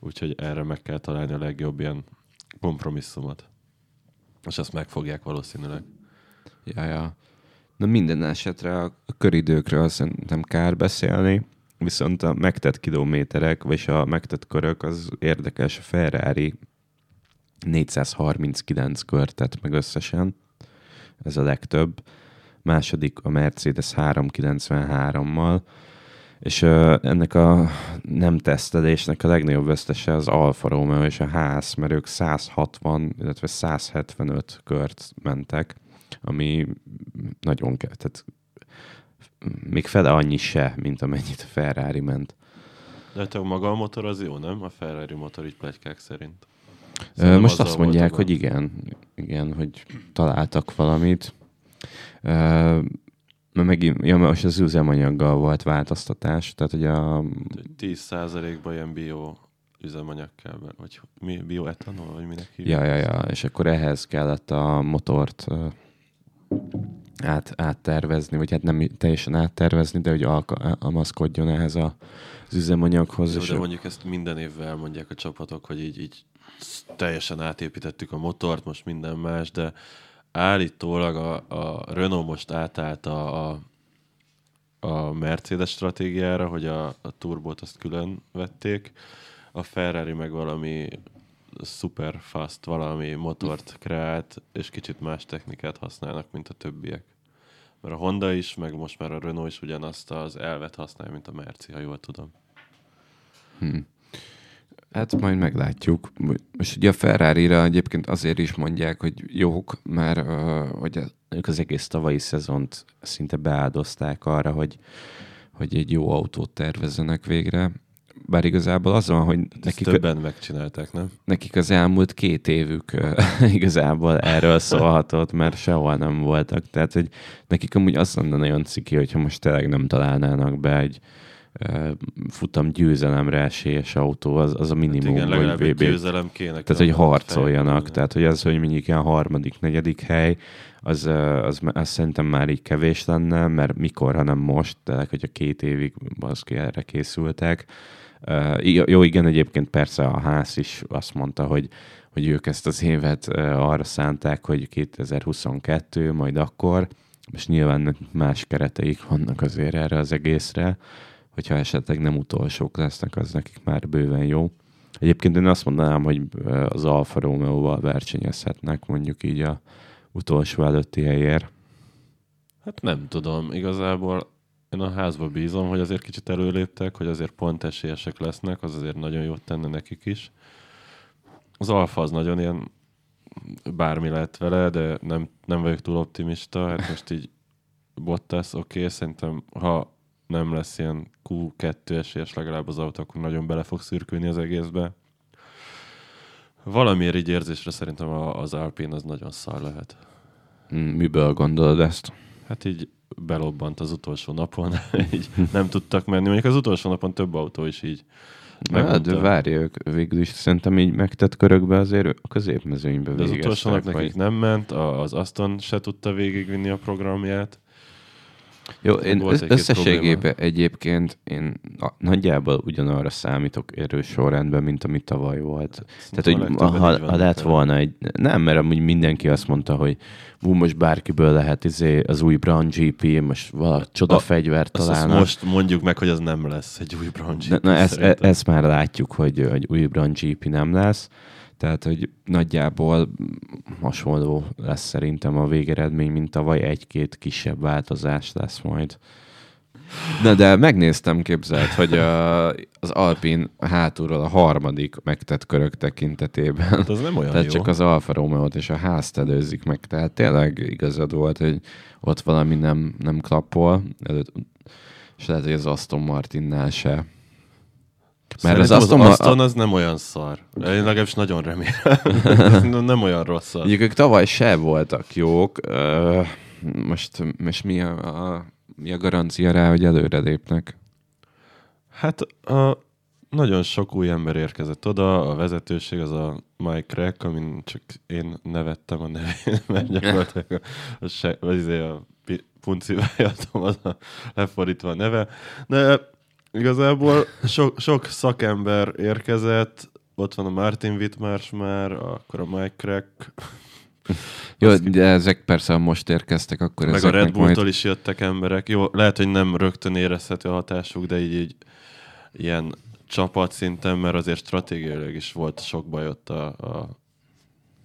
úgyhogy erre meg kell találni a legjobb ilyen kompromisszumot. És ezt megfogják valószínűleg. Ja, ja. Na minden esetre a köridőkről szerintem kár beszélni, viszont a megtett kilométerek, vagy a megtett körök az érdekes. A Ferrari 439 kört tett meg összesen, ez a legtöbb. Második a Mercedes 393-mal, és uh, ennek a nem tesztelésnek a legnagyobb vesztese az Alfa Romeo és a ház, mert ők 160, illetve 175 kört mentek ami nagyon kell, tehát még fele annyi se, mint amennyit a Ferrari ment. De te maga a motor az jó, nem? A Ferrari motor így plegykák szerint. Szerintem Most azt mondják, hogy igen, igen, hogy találtak valamit. Mert megint, ja, most az üzemanyaggal volt változtatás, tehát hogy a... 10%-ban ilyen bio üzemanyag kell, vagy mi, bioetanol, vagy minek hívják. Ja, ja, ja, és akkor ehhez kellett a motort át, áttervezni, vagy hát nem teljesen áttervezni, de hogy alkalmazkodjon ehhez a, az üzemanyaghoz. Jó, de mondjuk ezt minden évvel mondják a csapatok, hogy így, így teljesen átépítettük a motort, most minden más, de állítólag a, a Renault most átállt a, a, a Mercedes stratégiára, hogy a, a turbót azt külön vették, a Ferrari meg valami super fast valami motort kreált, és kicsit más technikát használnak, mint a többiek. Mert a Honda is, meg most már a Renault is ugyanazt az elvet használja, mint a Merci, ha jól tudom. Hmm. Hát majd meglátjuk. Most ugye a Ferrari-ra egyébként azért is mondják, hogy jók, mert uh, hogy ők az egész tavalyi szezont szinte beáldozták arra, hogy, hogy egy jó autót tervezzenek végre, bár igazából az van, hogy nekik... többen megcsinálták, nem? Nekik az elmúlt két évük igazából erről szólhatott, mert sehol nem voltak. Tehát, hogy nekik amúgy azt lenne nagyon ciki, hogyha most tényleg nem találnának be egy futam győzelemre esélyes autó, az, az a minimum, hát igen, hogy VB. győzelem kéne. Tehát, hogy harcoljanak. Tehát, hogy az, hogy mondjuk ilyen harmadik, negyedik hely, az, az, az szerintem már így kevés lenne, mert mikor, hanem most, tehát, hogyha két évig az erre készültek, jó, igen, egyébként persze a ház is azt mondta, hogy, hogy ők ezt az évet arra szánták, hogy 2022, majd akkor, és nyilván más kereteik vannak azért erre az egészre, hogyha esetleg nem utolsók lesznek, az nekik már bőven jó. Egyébként én azt mondanám, hogy az Alfa Romeo-val versenyezhetnek mondjuk így a utolsó előtti helyért. Hát nem tudom, igazából én a házba bízom, hogy azért kicsit előléptek, hogy azért pont esélyesek lesznek, az azért nagyon jót tenne nekik is. Az alfa az nagyon ilyen bármi lehet vele, de nem, nem vagyok túl optimista. Hát most így Bottas, oké, okay, szerintem ha nem lesz ilyen Q2 esélyes legalább az autó, akkor nagyon bele fog szürkülni az egészbe. Valamiért így érzésre szerintem az Alpine az nagyon szar lehet. Miből gondolod ezt? Hát így belobbant az utolsó napon, így nem tudtak menni. Mondjuk az utolsó napon több autó is így Hát, de várj, ők végül is szerintem így megtett körökbe azért a középmezőnybe De az utolsó nap nekik nem ment, az Aston se tudta végigvinni a programját. Jó, én Volt összességében egyébként én nagyjából ugyanarra számítok erős sorrendben, mint ami tavaly volt. Szerintem Tehát, hogy ha, ha lett volna egy... Nem, mert amúgy mindenki azt mondta, hogy ú, most bárkiből lehet izé, az új Brown GP, most valami csoda A- fegyvert Azt, azt találnak. most mondjuk meg, hogy az nem lesz egy új Brown GP, na, ezt, e, ezt már látjuk, hogy, hogy új Brown GP nem lesz. Tehát, hogy nagyjából hasonló lesz szerintem a végeredmény, mint tavaly egy-két kisebb változás lesz majd. Na de megnéztem, képzelt, hogy a, az Alpin hátulról a harmadik megtett körök tekintetében. Hát az nem olyan Tehát jó. csak az Alfa romeo és a házt előzik meg. Tehát tényleg igazad volt, hogy ott valami nem, nem klappol. Előtt, és lehet, hogy az Aston Martinnál se. Mert az az Aston az nem olyan szar. Én legalábbis nagyon remélem. Nem olyan rossz. Mondjuk ők tavaly se voltak jók. Most, most mi, a, a, mi a garancia rá, hogy előre lépnek? Hát a, nagyon sok új ember érkezett oda, a vezetőség az a Mike Rack, amin csak én nevettem a nevén, mert gyakorlatilag a, a, izé a pi- puncivájatom az a lefordítva a neve. De igazából sok, sok szakember érkezett, ott van a Martin Wittmars már, akkor a Mike Crack, Jó, de ezek persze, most érkeztek, akkor meg a Red Bulltól majd... is jöttek emberek. Jó, lehet, hogy nem rögtön érezhető a hatásuk, de így, így ilyen csapatszinten, mert azért stratégiailag is volt sok baj ott a, a,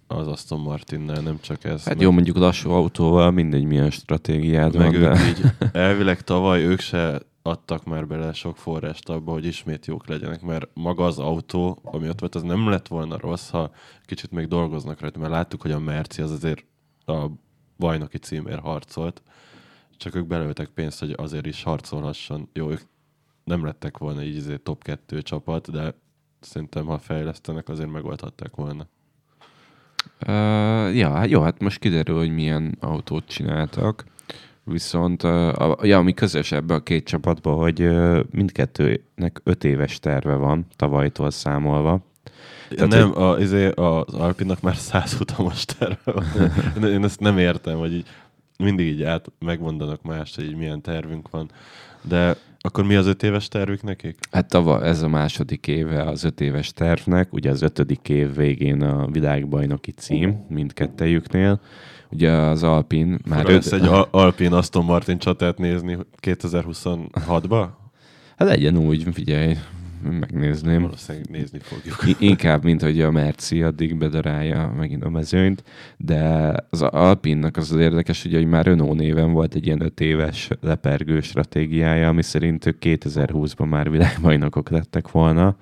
az Aston Martinnel, nem csak ez. Hát meg, jó, mondjuk lassú autóval mindegy milyen stratégiád meg van, ők de... így, elvileg tavaly ők se adtak már bele sok forrást abba, hogy ismét jók legyenek, mert maga az autó, ami ott volt, az nem lett volna rossz, ha kicsit még dolgoznak rajta, mert láttuk, hogy a Merci az azért a bajnoki címért harcolt, csak ők belőltek pénzt, hogy azért is harcolhasson. Jó, ők nem lettek volna így azért top 2 csapat, de szerintem, ha fejlesztenek, azért megoldhatták volna. Uh, ja, hát jó, hát most kiderül, hogy milyen autót csináltak. Viszont, a, ja, ami közös ebbe a két csapatban, hogy mindkettőnek öt éves terve van, tavalytól számolva. Tehát, nem, a, izé, az Alpinnak már száz futamos terve van. Én, én ezt nem értem, hogy így mindig így át megmondanak mást, hogy így milyen tervünk van. De akkor mi az öt éves tervük nekik? Hát tava, ez a második éve az öt éves tervnek, ugye az ötödik év végén a világbajnoki cím mindkettejüknél. Ugye az Alpin már... Már lesz egy Al- Alpin Aston Martin csatát nézni 2026-ba? Hát legyen úgy, figyelj, megnézném. Valószínűleg nézni fogjuk. I- inkább, mint hogy a Merci addig bedarálja megint a mezőnyt, de az Alpinnak az, az érdekes, ugye, hogy már Renault néven volt egy ilyen öt éves lepergő stratégiája, ami szerint ők 2020-ban már világbajnokok lettek volna,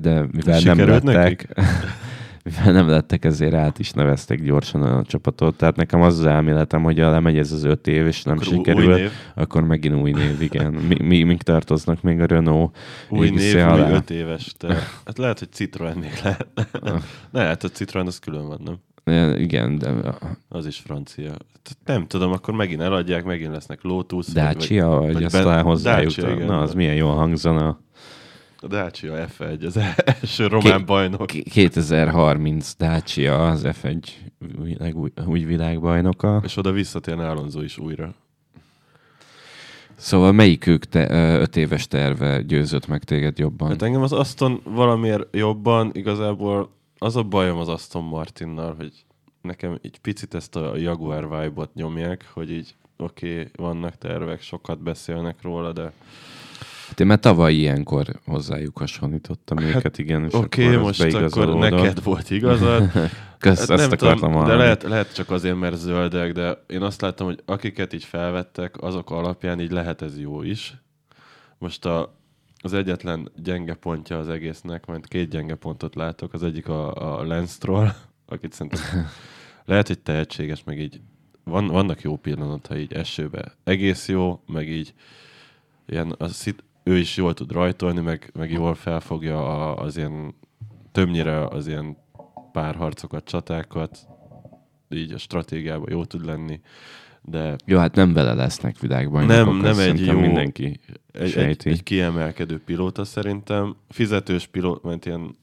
de mivel nem Sikerült lettek, mivel nem lettek, ezért át is neveztek gyorsan a csapatot. Tehát nekem az az elméletem, hogy ha lemegy ez az öt év, és nem Akkor új sikerül, név. akkor megint új név, igen. Mi, mi, mik tartoznak még a Renault Új név, alá? új öt éves terv. Hát lehet, hogy Citroen még lehet. ne, hát a Citroen az külön van, nem? Igen, de Az is francia. Nem tudom, akkor megint eladják, megint lesznek Lotus. Dacia, vagy, vagy vagy azt Ben- talán hozzájuk. Dacia, igen. Na, az milyen jól hangzana. A Dacia F1, az első román Ki- bajnok. K- 2030 Dacia, az F1 világ, új világbajnoka. És oda visszatérne Alonso is újra. Szóval melyikük te, ö, öt éves terve győzött meg téged jobban? Hát engem az Aston valamiért jobban, igazából az a bajom az Aston Martinnal, hogy nekem egy picit ezt a Jaguar vibe-ot nyomják, hogy így oké, okay, vannak tervek, sokat beszélnek róla, de én már tavaly ilyenkor hozzájuk hasonlítottam hát, őket, igen, oké, okay, most akkor neked volt igazad. Kösz, Hát ezt nem akartam tudom, de lehet, lehet csak azért, mert zöldek, de én azt láttam, hogy akiket így felvettek, azok alapján így lehet ez jó is. Most a, az egyetlen gyenge pontja az egésznek, majd két gyenge pontot látok, az egyik a, a Lance-tról, akit szerintem lehet, hogy tehetséges, meg így van, vannak jó pillanatai így esőbe. Egész jó, meg így ilyen, az, ő is jól tud rajtolni, meg, meg jól felfogja a, az ilyen, többnyire az ilyen párharcokat, csatákat, így a stratégiában jó tud lenni, de Jó, hát nem vele lesznek világbajnokok. Nem, nem egy jó- mindenki egy, egy, sejti. egy kiemelkedő pilóta szerintem. Fizetős pilóta, mert ilyen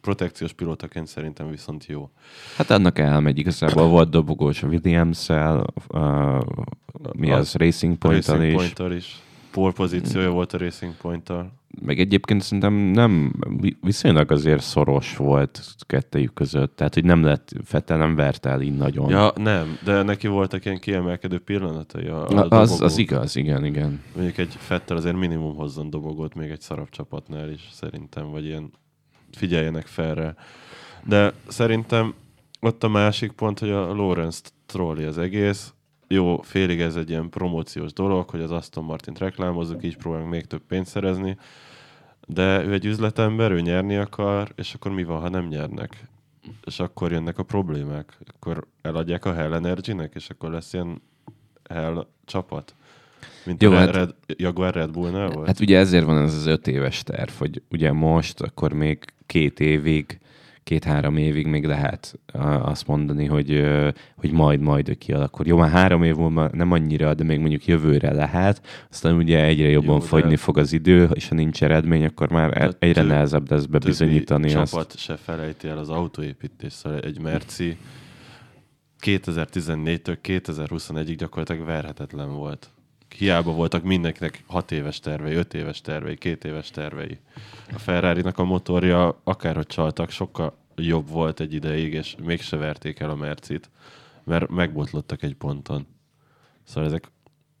protekciós pilótaként szerintem viszont jó. Hát annak elmegy, igazából volt dobogós a Williams-el, uh, mi az, Racing Point-tal Racing is. Point-tal is. Pole pozíciója volt a Racing Point-tal. Meg egyébként szerintem nem, vi- viszonylag azért szoros volt kettejük között, tehát hogy nem lett, Fettel nem vert el így nagyon. Ja, nem, de neki voltak ilyen kiemelkedő pillanatai a, a Na, az, az igaz, igen, igen. Mondjuk egy Fettel azért minimum hozzon dobogót még egy szarabb csapatnál is, szerintem, vagy ilyen figyeljenek fel rá. De szerintem ott a másik pont, hogy a Lawrence trolli az egész. Jó, félig ez egy ilyen promóciós dolog, hogy az Aston Martint reklámozzuk, így próbálunk még több pénzt szerezni, de ő egy üzletember, ő nyerni akar, és akkor mi van, ha nem nyernek? És akkor jönnek a problémák. Akkor eladják a Hell Energy-nek, és akkor lesz ilyen Hell csapat. Mint Jó, Jó, a hát- Red, Jaguar Red Bullnál volt? Hát ugye ezért van ez az öt éves terv, hogy ugye most, akkor még két évig, két-három évig még lehet azt mondani, hogy, hogy majd, majd kialakul. Jó, már három év múlva nem annyira, de még mondjuk jövőre lehet, aztán ugye egyre jobban Jó, de- fogyni fog az idő, és ha ninch eredmény, akkor már De egyre több- nehezebb lesz bebizonyítani azt. csapat se felejti el az autóépítés. Szóval egy Merci 2014-től 2021-ig gyakorlatilag verhetetlen volt. Hiába voltak mindenkinek 6 éves tervei, 5 éves tervei, 2 éves tervei. A ferrari a motorja akárhogy csaltak, sokkal jobb volt egy ideig, és mégse verték el a Mercit, mert megbotlottak egy ponton. Szóval ezek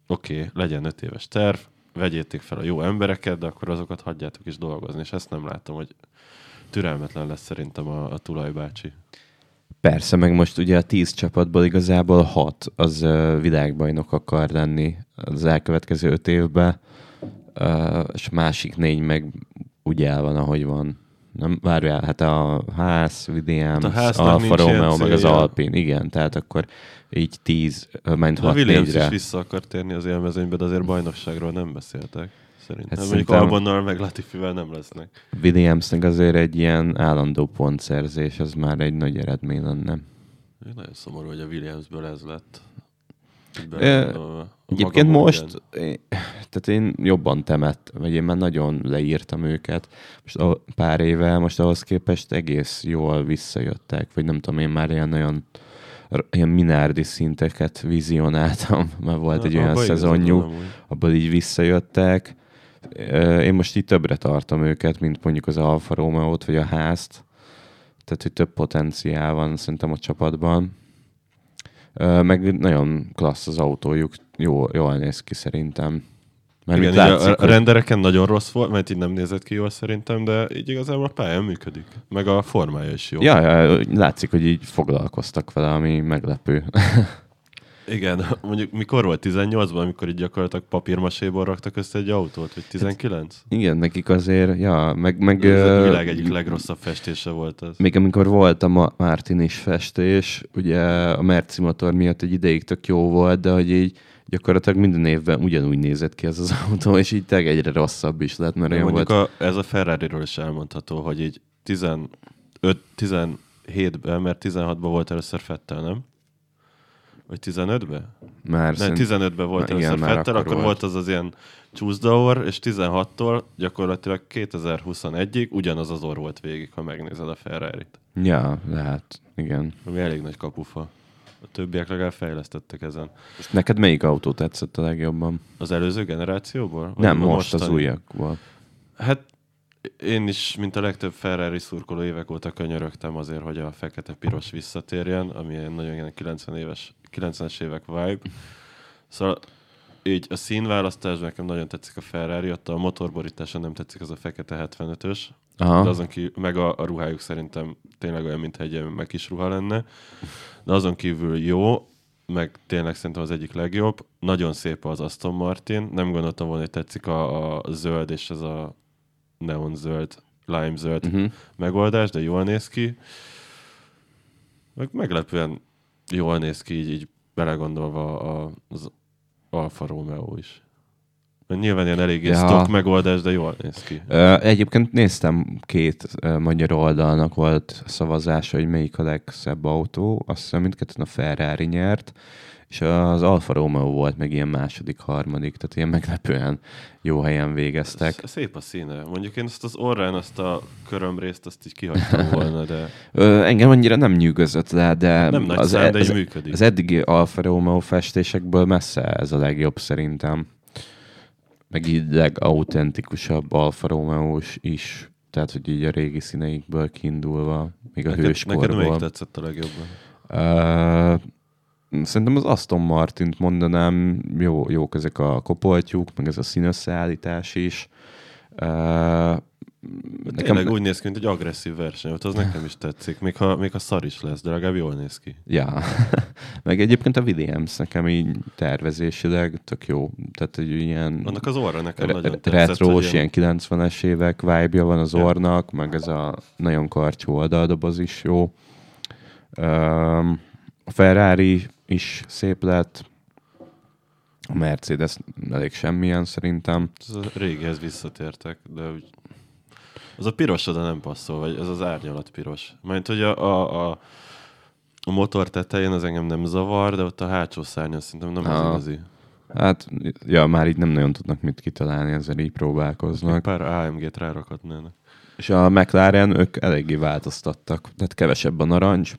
oké, okay, legyen 5 éves terv, vegyétek fel a jó embereket, de akkor azokat hagyjátok is dolgozni, és ezt nem látom, hogy türelmetlen lesz szerintem a, a tulajbácsi. Persze, meg most ugye a tíz csapatból igazából hat az uh, világbajnok akar lenni az elkövetkező öt évben, uh, és a másik négy meg úgy el van, ahogy van. Nem, várjál, hát a Ház, Williams, Hát a a Alfa Romeo, meg az. Alpin, igen, tehát akkor így tíz, uh, ment a hat Williams négyre. is vissza akar térni az élmezőnybe, de azért bajnokságról nem beszéltek. Szerintem. Hát Mondjuk Albonnal meg Latifivel nem lesznek. Williamsnek azért egy ilyen állandó pontszerzés, az már egy nagy eredmény lenne. Én Nagyon szomorú, hogy a Williamsből ez lett. A Egyébként most, én- tehát én jobban temett, vagy én már nagyon leírtam őket. Most a- pár éve, most ahhoz képest egész jól visszajöttek, vagy nem tudom, én már ilyen nagyon ilyen minárdi szinteket vizionáltam, mert volt egy Na, olyan abba igazad szezonjuk, abból így visszajöttek. Én most így többre tartom őket, mint mondjuk az Alfa Romeo-t, vagy a házt. Tehát, hogy több potenciál van szerintem a csapatban. Meg nagyon klassz az autójuk, jó, jól néz ki szerintem. Mert Igen, látszik, a, a rendereken nagyon rossz volt, mert így nem nézett ki jól szerintem, de így igazából a pályán működik. Meg a formája is jó. Ja, ja, látszik, hogy így foglalkoztak vele, ami meglepő. Igen, mondjuk mikor volt? 18-ban, amikor így gyakorlatilag papírmaséból raktak össze egy autót, vagy 19? Igen, nekik azért, ja, meg... meg Ez a világ egyik legrosszabb festése volt az. Még amikor volt a Ma- Martin is festés, ugye a Merci motor miatt egy ideig tök jó volt, de hogy így gyakorlatilag minden évben ugyanúgy nézett ki ez az autó, és így tényleg egyre rosszabb is lett, mert De olyan volt. a, ez a Ferrari-ről is elmondható, hogy így 15, 17-ben, mert 16-ban volt először Fettel, nem? Vagy 15-ben? Már Nem, szerint- 15-ben volt Na, igen, Fettel, akkor akkor volt. volt az az ilyen csúszdaor, és 16-tól gyakorlatilag 2021-ig ugyanaz az orr volt végig, ha megnézed a Ferrari-t. Ja, lehet, igen. Ami elég nagy kapufa. A többiek legalább fejlesztettek ezen. Most neked melyik autó tetszett a legjobban? Az előző generációból? Vagy Nem, most az mostani? újakból. Hát én is, mint a legtöbb Ferrari szurkoló évek óta könyörögtem azért, hogy a fekete-piros visszatérjen, ami ilyen nagyon ilyen 90 éves, 90-es évek vibe. Szóval így a színválasztás nekem nagyon tetszik a Ferrari, ott a motorborítása nem tetszik az a fekete 75-ös, Aha. de azon kívül, meg a, a ruhájuk szerintem tényleg olyan, mintha egy ilyen meg is ruha lenne. De azon kívül jó, meg tényleg szerintem az egyik legjobb. Nagyon szép az Aston Martin. Nem gondoltam volna, hogy tetszik a, a zöld és ez a neon zöld, lime zöld Uh-huh. megoldás, de jól néz ki. Meg meglepően jól néz ki, így, így belegondolva az Alfa Romeo is. Nyilván ilyen eléggé Ja. stock megoldás, de jól néz ki. Ö, Egyébként néztem két ö, magyar oldalnak volt szavazása, hogy melyik a legszebb autó. Azt hiszem mindketten a Ferrari nyert, és az Alfa Romeo volt meg ilyen második, harmadik, tehát ilyen meglepően jó helyen végeztek. Sz- Szép a színe. Mondjuk én ezt az orrán, azt a körömrészt, azt így kihagytam volna, de Ö, engem annyira nem nyűgözött le, de nem nagy az, szám, de az, így működik. az eddigi Alfa Romeo festésekből messze ez a legjobb szerintem. Meg így legautentikusabb Alfa romeo is. Tehát, hogy így a régi színeikből kiindulva, még a neked, neked hőskorból. melyik tetszett a legjobban? Uh, szerintem az Aston Martint mondanám, jó, jók ezek a kopoltyúk, meg ez a színösszeállítás is. Uh, Tényleg úgy néz ki, mint egy agresszív verseny, az nekem is tetszik, még ha, még ha szar is lesz, de legalább jól néz ki. Ja, meg egyébként a Williams nekem így tervezésileg tök jó. Tehát egy ilyen Annak az orra nekem re- nagyon tetszett. retrós, ilyen 90-es évek vibe van az Ja. orrnak, meg ez a nagyon karcsú oldaldoboz is jó. Um, a Ferrari is szép lett, a Mercedes elég semmilyen szerintem. Ez a régihez visszatértek, de úgy... Az a piros oda nem passzol, vagy ez az árnyalat piros. Majd, hogy a, a, a, a motor tetején az engem nem zavar, de ott a hátsó szárnyon szerintem nem az Ah. igazi. Hát, ja, már így nem nagyon tudnak mit kitalálni, ezzel így próbálkoznak. Pár AMG-t rárakhatnának. És a McLaren, ők eléggé változtattak. Tehát kevesebb a narancs,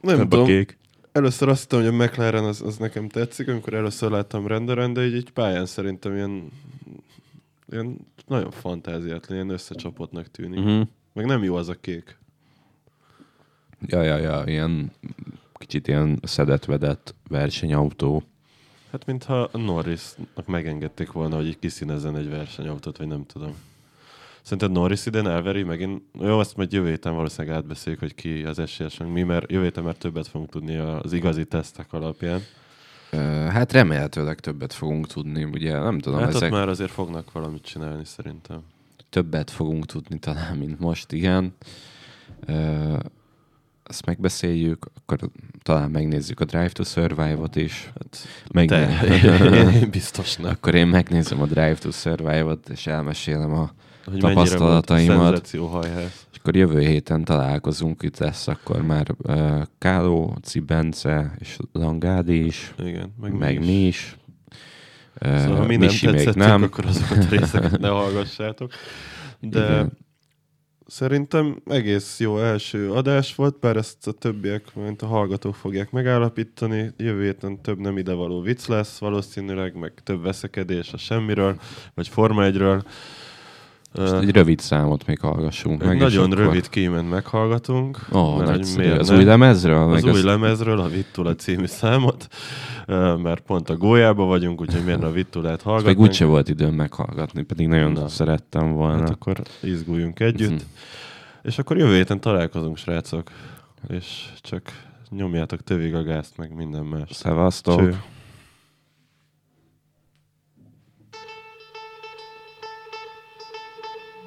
Nem több a tudom, kék. Először azt hittem, hogy a McLaren az, az nekem tetszik, amikor először láttam renderen, de így, így pályán szerintem ilyen, ilyen nagyon fantáziátlan, ilyen összecsapottnak tűnik. Uh-huh. Meg nem jó az a kék. Ja, ja, ja, ilyen kicsit ilyen szedett-vedett versenyautó. Hát mintha Norrisnak megengedték volna, hogy így kiszínezzen egy versenyautót, vagy nem tudom. Szerinted Norris idén elveri megint? Jó, azt majd jövő héten valószínűleg átbeszéljük, hogy ki az esélyes, mi, mert jövő héten már többet fogunk tudni az igazi tesztek alapján. Hát remélhetőleg többet fogunk tudni, ugye nem tudom, hát ezek ott már azért fognak valamit csinálni szerintem. többet fogunk tudni talán, mint most, igen. Ezt megbeszéljük, akkor talán megnézzük a Drive to Survive-ot is. Hát, Meg te, én, én biztos nem. Akkor én megnézem a Drive to Survive-ot, és elmesélem a Hogy. Szenzációhajház. És akkor jövő héten találkozunk, itt lesz akkor már uh, Káló, Cibence és Langádi is, Igen, meg, meg, is. mi is. Uh, Szóval, ha mi nem tetszettünk, nem. akkor azokat a részeket ne hallgassátok. De Igen. szerintem egész jó első adás volt, bár ezt a többiek, mint a hallgatók fogják megállapítani. Jövő héten több nem idevaló vicc lesz valószínűleg, meg több veszekedés a semmiről, vagy Forma 1-ről. Most egy rövid számot még hallgassunk meg. nagyon akkor- rövid kíment meghallgatunk. Ó, hogy nagyszerű. Az új lemezről? az új lemezről, a Vittula című számot, mert pont a gólyába vagyunk, úgyhogy miért a Vittulát hallgatnánk. Meg úgyse volt időm meghallgatni, pedig nagyon Na. szerettem volna. Hát akkor izguljunk együtt. Mhm. És akkor jövő héten találkozunk, srácok. És csak nyomjátok tövig a gázt, meg minden más. Szevasztok! Cső.